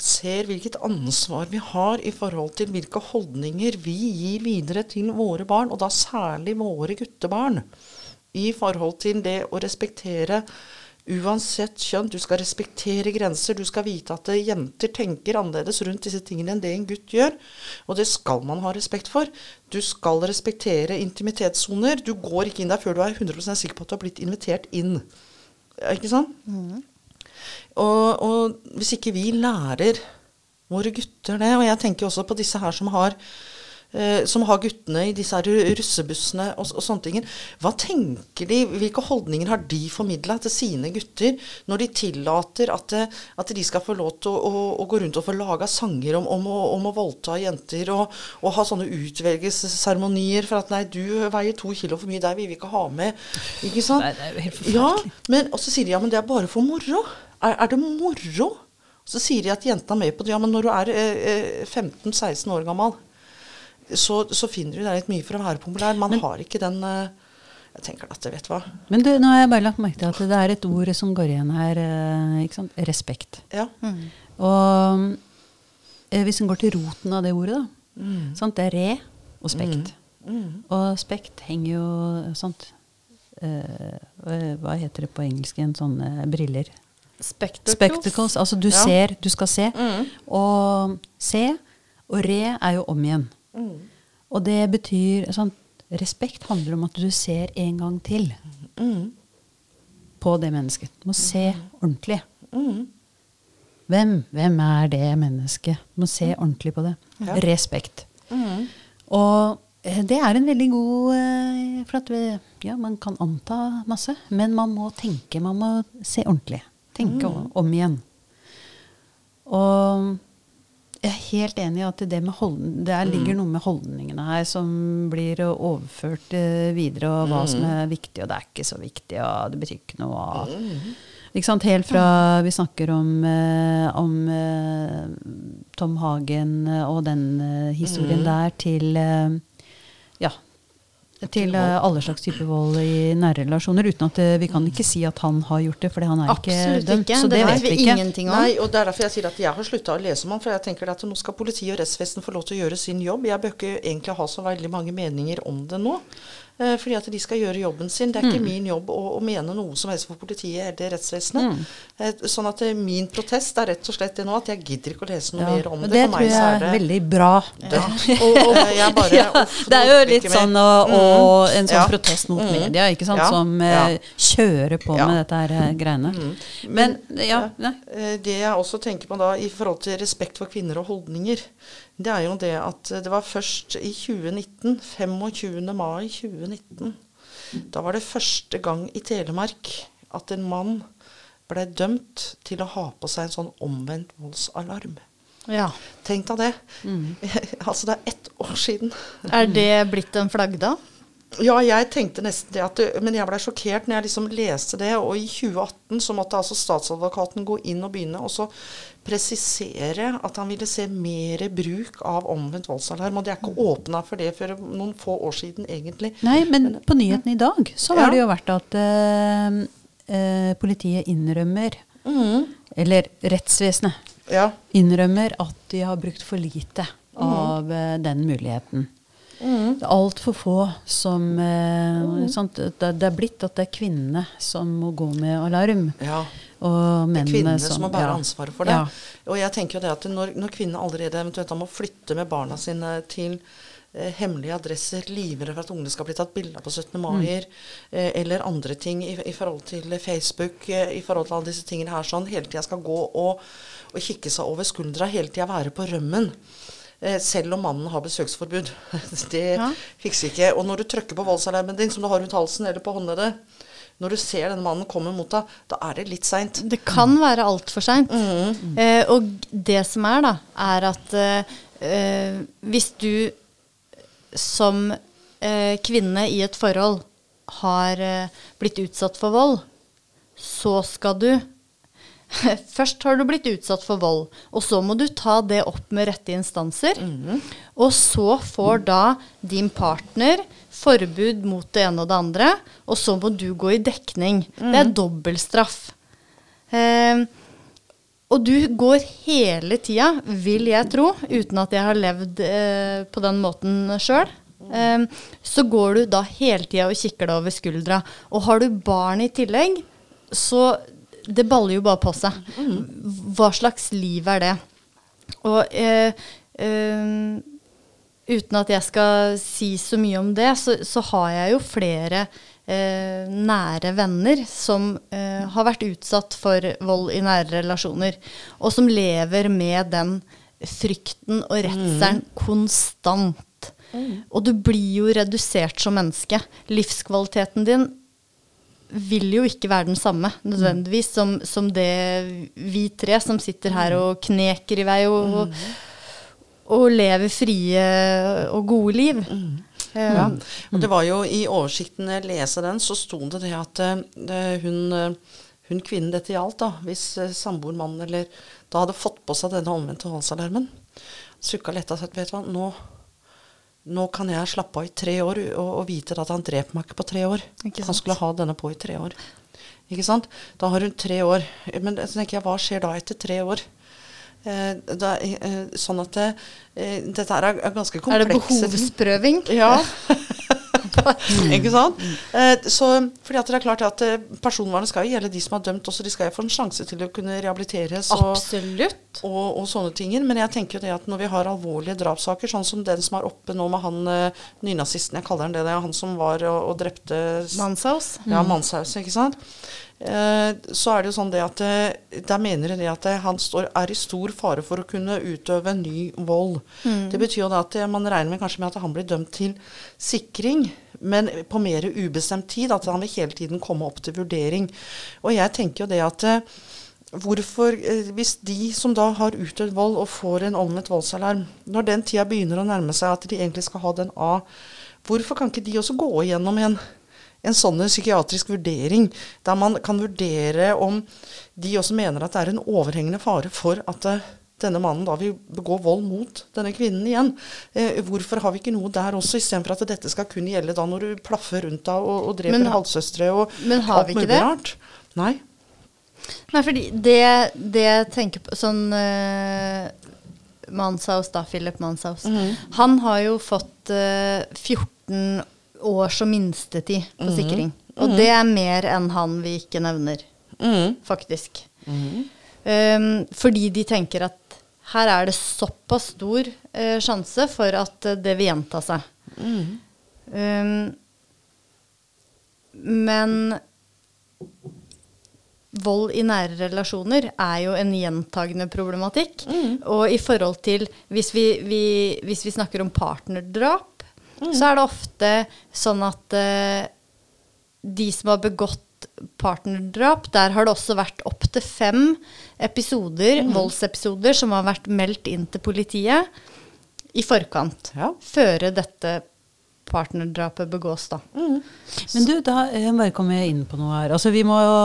ser hvilket ansvar vi har i forhold til hvilke holdninger vi gir videre til våre barn, og da særlig våre guttebarn, i forhold til det å respektere uansett kjønn. Du skal respektere grenser. Du skal vite at jenter tenker annerledes rundt disse tingene enn det en gutt gjør. Og det skal man ha respekt for. Du skal respektere intimitetssoner. Du går ikke inn der før du er 100 sikker på at du har blitt invitert inn. Ikke sant? Og, og hvis ikke vi lærer våre gutter det, og jeg tenker også på disse her som har eh, som har guttene i disse her russebussene og, og sånne ting. Hva tenker de, Hvilke holdninger har de formidla til sine gutter når de tillater at, at de skal få lov til å, å, å gå rundt og få laga sanger om, om, om å voldta jenter og, og ha sånne utvelgelsesseremonier for at nei, du veier to kilo for mye, deg vil vi ikke ha med. Ikke sant? Nei, det er jo helt Ja, men, og så sier de ja, men det er bare for moro. Er, er det moro? Så sier de at jentene er med på det. Ja, men når du er eh, eh, 15-16 år gammel, så, så finner du det er litt mye for å være populær. Man har ikke den eh, Jeg tenker at, vet du hva. Men du, nå har jeg bare lagt merke til at det er et ord som går igjen her. eh, Ikke sant? Respekt. Ja. Og eh, hvis en går til roten av det ordet, da. Mm. Sant? Det er re og spekt. Mm. Og spekt henger jo sant? Eh, hva heter det på engelsk igjen? Sånne briller. Spectacles. Spectacles. Altså du Ja. ser, du skal se. Mm. Og se og re er jo om igjen. Mm. Og det betyr sånn, Respekt handler om at du ser en gang til Mm. på det mennesket. Du må se ordentlig. Mm. Hvem, hvem er det mennesket? Du må se ordentlig på det. Ja. Respekt. Mm. Og eh, det er en veldig god eh, For at vi, ja, man kan anta masse, men man må tenke. Man må se ordentlig. Tenke om, om igjen. Og jeg er helt enig i at det, med det er, ligger noe med holdningene her som blir overført eh, videre, og hva som er viktig, og det er ikke så viktig, og det betyr ikke noe. og- Ikke sant? Helt fra vi snakker om, eh, om eh, Tom Hagen eh, og den eh, historien der, til eh, ja, til eh, alle slags typer vold i nære relasjoner. Uten at eh, vi kan ikke si at han har gjort det, for han er Absolutt ikke dømt. ikke. Så det, det vet vi vi ikke. ingenting om. Nei, og det er derfor jeg sier at jeg har slutta å lese om ham. For jeg tenker at nå skal politi og rettsvesen få lov til å gjøre sin jobb. Jeg bør ikke egentlig ha så veldig mange meninger om det nå. Eh, Fordi at de skal gjøre jobben sin. Det er ikke min jobb å, å mene noe som helst for politiet eller rettsvesenet. Mm. Sånn at eh, min protest er rett og slett det nå at jeg gidder ikke å lese noe Ja, mer om det. det For tror meg jeg er det veldig bra. Ja. Og, og bare Ja, det er jo litt sånn å, å, en sånn Ja. protest mot Mm. media, ikke sant, Ja, som eh, kjører på Ja. med dette her eh, greiene. Men ja, nei. Eh, Det jeg også tenker på da i forhold til respekt for kvinner og holdninger, det er jo det at det var først i 2019, 25. mai 2019, da var det første gang i Telemark at en mann ble dømt til å ha på seg en sånn omvendt voldsalarm. Ja. Tenk deg det. Mm. altså det er ett år siden. Er det blitt en flaggdag? Ja, jeg tenkte nesten det, at det, men jeg ble sjokkert når jeg liksom leste det. Og i 2018 så måtte altså statsadvokaten gå inn og begynne og så presisere at han ville se mer bruk av omvendt voldsalarm. Og det er ikke åpna for det før noen få år siden, egentlig. Nei, men på nyheten i dag så Ja. har det jo vært at eh, eh, politiet innrømmer, mm. eller rettsvesenet Ja. innrømmer at de har brukt for lite av eh, den muligheten. Mhm. Det er altfor få som eh, sant? Det, det er blitt at det er kvinnene som må gå med alarm. ja. Og Det er kvinnene som må bære ja. ansvaret for det. Ja. Og jeg tenker jo det at når, når kvinnene allerede eventuelt må flytte med barna sine til eh, hemmelige adresser, livere for at ungene skal bli tatt bilde av på 17. mai, eh, eller andre ting i, i forhold til Facebook, eh, i forhold til alle disse tingene her sånn, hele tida skal gå og, og kikke seg over skuldra, hele tida være på rømmen. Eh, selv om mannen har besøksforbud. det Ja. fikser ikke. Og når du trykker på voldsalarmen din, som du har rundt halsen eller på håndleddet, når du ser denne mannen komme mot deg, da er det litt seint. Det kan være altfor seint. Mm. Eh, og det som er, da, er at eh, eh, hvis du som eh, kvinne i et forhold har eh, blitt utsatt for vold, så skal du Først har du blitt utsatt for vold, og så må du ta det opp med rette instanser. Og så får da din partner forbud mot det ene og det andre, og så må du gå i dekning. Det er dobbeltstraff. Eh, og du går hele tida, vil jeg tro, uten at jeg har levd eh, på den måten sjøl. Eh, så går du da hele tida og kikker deg over skuldra. Og har du barn i tillegg, så det baller jo bare på seg. Hva slags liv er det? Og eh, eh, uten at jeg skal si så mye om det, så, så har jeg jo flere eh, nære venner som eh, har vært utsatt for vold i nære relasjoner, og som lever med den frykten og redselen konstant. Og du blir jo redusert som menneske. Livskvaliteten din vil jo ikke være den samme nødvendigvis som, som det vi tre som sitter her og kneker i vei og, og, og lever frie og gode liv. Ja. Og det var jo i oversikten jeg leser den, så sto det det at det, hun, eh, hun kvinnen dette gjaldt, da, hvis samboer, mann eller da hadde fått på seg denne omvendte voldsalarmen, sukka letta og sagt vet du hva, nå, nå kan jeg slappe av i tre år og, og vite at han dreper meg ikke på tre år. Han skulle ha denne på i tre år. Ikke sant? Da har hun tre år. Men så tenker jeg, hva skjer da etter tre år? Eh, da, eh, sånn at det, eh, dette her er, ganske komplekse Er det behovsprøving? Ja. ikke sant? Eh, så, fordi at det er klart at eh, Personvernet skal jo gjelde de som er dømt også. De skal jo få en sjanse til å kunne rehabiliteres. Og, og, og sånne ting. Men jeg tenker jo det at når vi har alvorlige drapssaker, sånn som den som er oppe nå med han eh, nynazisten, jeg kaller han det, det er han som var og, og drepte Manshaus. ja, Manshaus, ikke sant? Eh, så er det jo sånn det at der mener de at han står, er i stor fare for å kunne utøve ny vold. Det betyr jo da at man regner med kanskje med at han blir dømt til sikring, men på mer ubestemt tid. At han vil hele tiden komme opp til vurdering. Og jeg tenker jo det at eh, Hvorfor, eh, hvis de som da har utøvd vold og får en omvendt voldsalarm, når den tida begynner å nærme seg at de egentlig skal ha den A, hvorfor kan ikke de også gå igjennom en, en sånn psykiatrisk vurdering, der man kan vurdere om de også mener at det er en overhengende fare for at eh, denne mannen da vil begå vold mot denne kvinnen igjen. Eh, hvorfor har vi ikke noe der også, istedenfor at dette skal kun gjelde da når du plaffer rundt da og, og dreper Men halvsøstre og men har alt vi ikke mulig det? rart? Nei. Nei, fordi det, det jeg tenker på Sånn uh, Manshaus, da. Philip Manshaus. Han har jo fått uh, 14 år som minstetid på sikring. Og det er mer enn han vi ikke nevner, Mm. faktisk. Um, fordi de tenker at her er det såpass stor eh, sjanse for at eh, det vil gjenta seg. Um, men vold i nære relasjoner er jo en gjentagende problematikk. Og i forhold til hvis vi, vi, hvis vi snakker om partnerdrap, så er det ofte sånn at eh, de som har begått partnerdrap, der har det også vært opptil fem episoder, voldsepisoder som har vært meldt inn til politiet i forkant. Ja. Før dette partnerdrapet begås, da. Men du, da eh, bare kommer jeg inn på noe her. Altså, vi må jo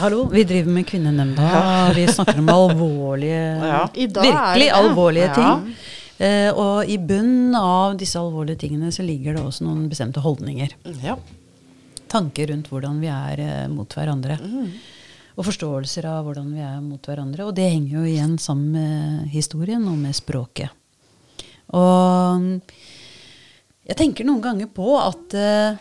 Hallo, vi driver med Kvinnenemnda. Vi snakker om alvorlige Ja. Virkelig alvorlige Ja. ting. Uh, og i bunnen av disse alvorlige tingene så ligger det også noen bestemte holdninger. Ja. Tanker rundt hvordan vi er eh, mot hverandre. Og forståelser av hvordan vi er mot hverandre. Og det henger jo igjen sammen med historien og med språket. Og mm, jeg tenker noen ganger på at eh,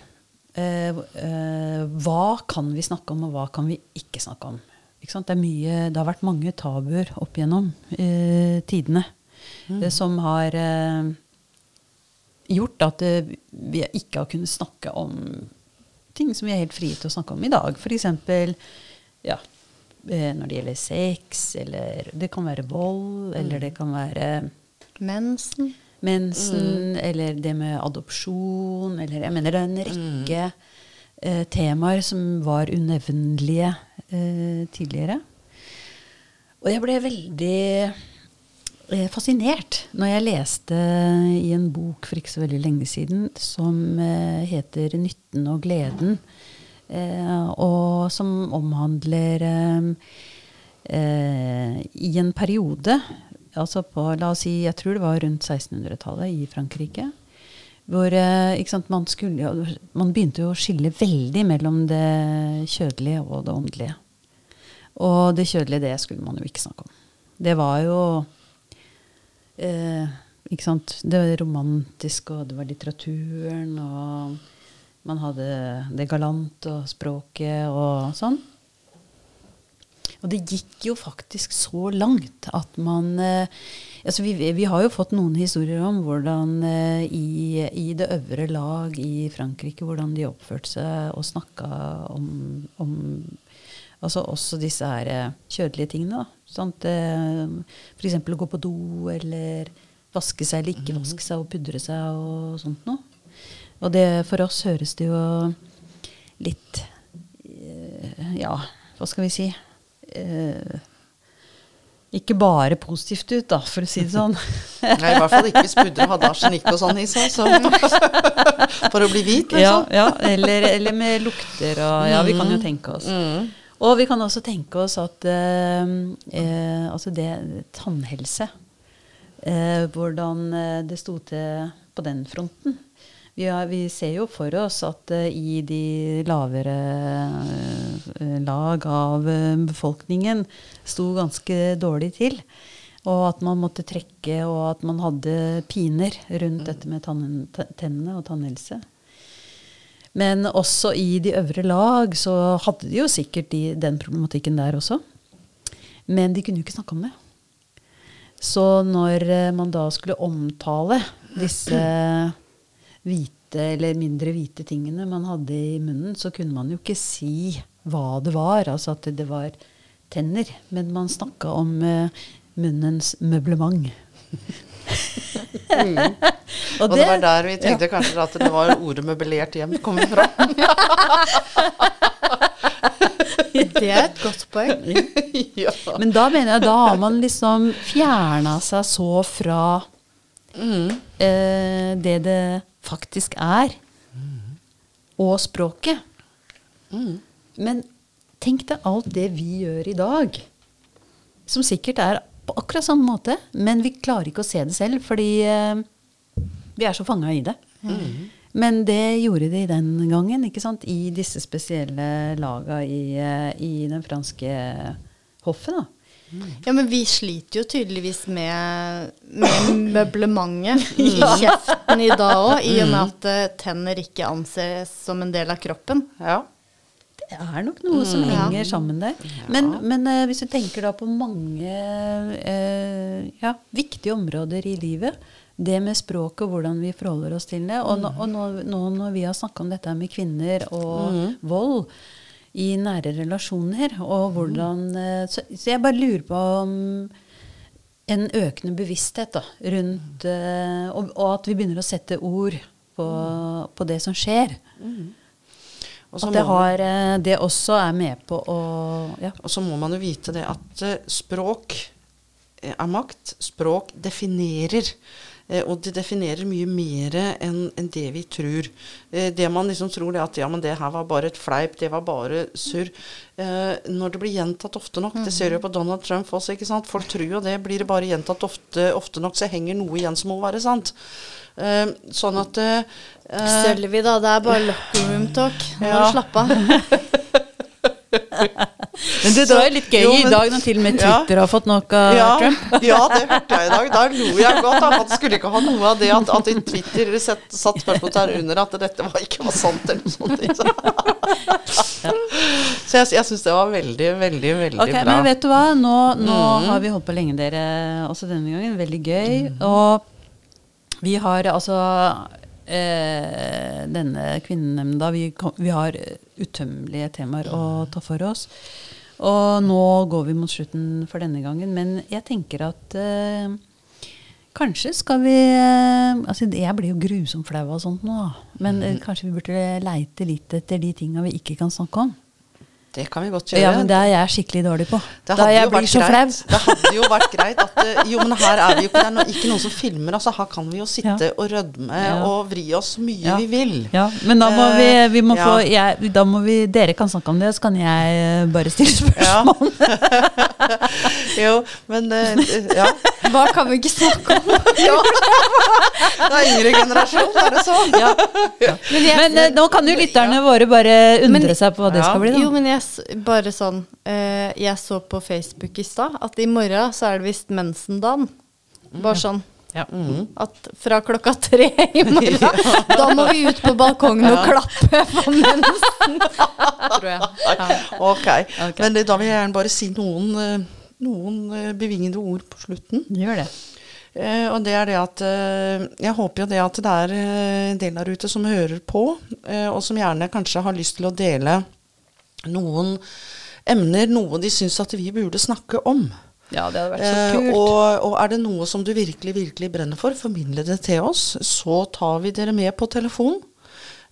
eh, eh, hva kan vi snakke om, og hva kan vi ikke snakke om? Ikke sant? Det, er mye, det har vært mange tabuer opp gjennom eh, tidene eh, som har eh, gjort at vi ikke har kunnet snakke om ting som vi er helt frie til å snakke om i dag. F.eks. Ja, eh, når det gjelder sex, eller det kan være vold, eller det kan være Mensen. mensen, eller det med adopsjon, eller Jeg mener det er en rekke eh, temaer som var unevnelige eh, tidligere. Og jeg ble veldig fascinert når jeg leste i en bok for ikke så veldig lenge siden som eh, heter 'Nytten og gleden', eh, og som omhandler eh, eh, i en periode, altså på, la oss si, jeg tror det var rundt 1600-tallet i Frankrike, hvor eh, sant, man, skulle, man begynte å skille veldig mellom det kjødelige og det åndelige. Og det kjødelige, det skulle man jo ikke snakke om. Det var jo eh, ikke sant, Det var romantisk, og det var litteraturen, og man hadde det galant og språket og sånn. Og det gikk jo faktisk så langt at man eh, altså vi, vi har jo fått noen historier om hvordan eh, i, i det øvre lag i Frankrike, hvordan de oppførte seg og snakka om, om altså også disse her eh, kjødelige tingene. da. Eh, For eksempel å gå på do eller vaske seg eller ikke vaske seg og pudre seg og sånt noe. Og det, for oss høres det jo litt eh, Ja, hva skal vi si? Eh, ikke bare positivt ut, da, for å si det sånn. Nei, I hvert fall ikke hvis pudder hadde arsenikk og sånn i seg. Så. For å bli hvit, ja, liksom. ja, eller, eller med lukter og Ja, vi kan jo tenke oss. Mm. Og vi kan også tenke oss at eh, eh, altså det tannhelse eh, hvordan eh, det sto til på den fronten. Vi, har, vi ser jo for oss at eh, i de lavere lag av befolkningen sto ganske dårlig til. Og at man måtte trekke, og at man hadde piner rundt dette med tann, tennene og tannhelse. Men også i de øvre lag så hadde de jo sikkert de, den problematikken der også. Men de kunne jo ikke snakke om det. Så når eh, man da skulle omtale disse hvite eller mindre hvite tingene man hadde i munnen, så kunne man jo ikke si hva det var. Altså at det var tenner. Men man snakka om uh, munnens møblement. Mm. og, og det, det, var der vi tenkte ja. kanskje at det var ordet 'møblert hjem' kom fra. det er et godt poeng. ja. Men da mener jeg da har man liksom fjerna seg så fra mm. eh, det det faktisk er, mm. og språket. Mm. Men tenk deg alt det vi gjør i dag, som sikkert er på akkurat samme måte, men vi klarer ikke å se det selv, fordi eh, vi er så fanga i det. Mm. Men det gjorde de den gangen, ikke sant? i disse spesielle laga i, eh, i den franske hoffet. da. Mm. Ja, men vi sliter jo tydeligvis med, med møblementet i kjeften i dag òg, i og med mm. at uh, tenner ikke anses som en del av kroppen. Ja. Det er nok noe som mm. henger sammen der. Men, men uh, hvis du tenker da på mange uh, ja, viktige områder i livet, det med språket og hvordan vi forholder oss til det, og, nå, og nå, nå når vi har snakka om dette med kvinner og mm. vold i nære relasjoner, og hvordan uh, så, så, jeg bare lurer på om en økende bevissthet da, rundt og, og, at vi begynner å sette ord på, på det som skjer. Mm. At det, har, eh, det, også er med på å ja. Og så må man jo vite det at uh, språk eh, er makt. Språk definerer. Uh, og det definerer mye mer enn en det vi tror. Uh, det man liksom tror det at ja, men det her var bare et fleip, det var bare surr. når det blir gjentatt ofte nok, det ser du på Donald Trump også, ikke sant. Folk tror jo det. Blir det bare gjentatt ofte, ofte nok, så henger noe igjen som må være sant. Uh, sånn at uh, Sølvi, da. Det er bare locker room talk. Nå må du slappe av. men det var jo litt gøy jo, men, i dag når til og med Twitter ja, har fått nok av ja, Trump. ja, det hørte jeg i dag. Da lo jeg godt. Da. Han skulle ikke ha noe av det at, at i Twitter set, satt spørsmålstegn under at dette var, ikke var sant, eller noe sånt. Så, så jeg, jeg syns det var veldig, veldig, veldig okay, bra. Men vet du hva, nå, nå mm. har vi holdt på lenge, dere, også denne gangen. Veldig gøy. Mm. Og vi har altså eh, Denne kvinnenemnda vi, vi, har utømmelige temaer å ta for oss. Og nå går vi mot slutten for denne gangen. Men jeg tenker at eh, kanskje skal vi eh, altså Jeg blir jo grusomt flau av sånt nå. Men eh, kanskje vi burde leite litt etter de tinga vi ikke kan snakke om. Det kan vi godt gjøre. Ja, men Det er jeg skikkelig dårlig på. Det da jeg blir så flau. Det hadde jo vært greit at eh, Jo, men her er vi jo ikke Det er ikke noen som filmer. altså Her kan vi jo sitte ja. og rødme ja. og vri oss så mye ja. vi vil. Ja, Men da må vi, eh, vi må få jeg, Da må vi Dere kan snakke om det, så kan jeg eh, bare stille spørsmål. jo, men Ja. Hva kan vi ikke snakke om? ja. Det er yngre generasjon, er det så? Ja. Men, jeg, men nå kan jo lytterne våre bare undre men, seg på hva det skal bli. da. Jo, men jeg bare sånn uh, Jeg så på Facebook i stad at i morgen så er det visst mensendagen. Bare mm. sånn. Ja. Mm. At fra klokka tre i morgen, ja. da må vi ut på balkongen og klappe for mensen. Tror jeg. Ja. Okay. ok. Men da vil jeg gjerne bare si noen, eh, noen eh, bevingede ord på slutten. Gjør det. Uh, og det er det at uh, Jeg håper jo det at det er en del der ute som hører på, uh, og som gjerne kanskje har lyst til å dele noen emner, noe de syns at vi burde snakke om. Ja, det hadde vært så kult. Eh, og, og, er det noe som du virkelig, virkelig brenner for, formidle det til oss. Så tar vi dere med på telefon.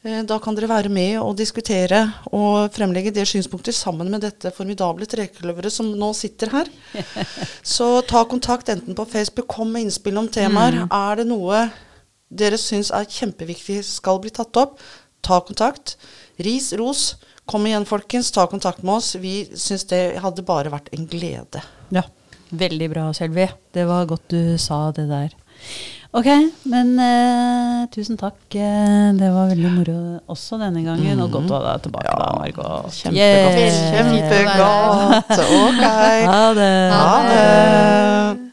Eh, da kan dere være med og diskutere og fremlegge det synspunktet sammen med dette formidable trekløveret som nå sitter her. Så ta kontakt enten på Facebook, kom med innspill om temaer. Mm. Er det noe dere syns er kjempeviktig skal bli tatt opp, ta kontakt. Ris, ros. Kom igjen, folkens. Ta kontakt med oss. Vi syns det hadde bare vært en glede. Ja. Veldig bra, Selvi. Det var godt du sa det der. Ok, men eh, tusen takk. Eh, det var veldig moro også denne gangen. Og godt å ha deg tilbake, Ja, da, Margot. Kjempegodt. Yeah. Kjempegodt. Ok. Ha det. Ha det.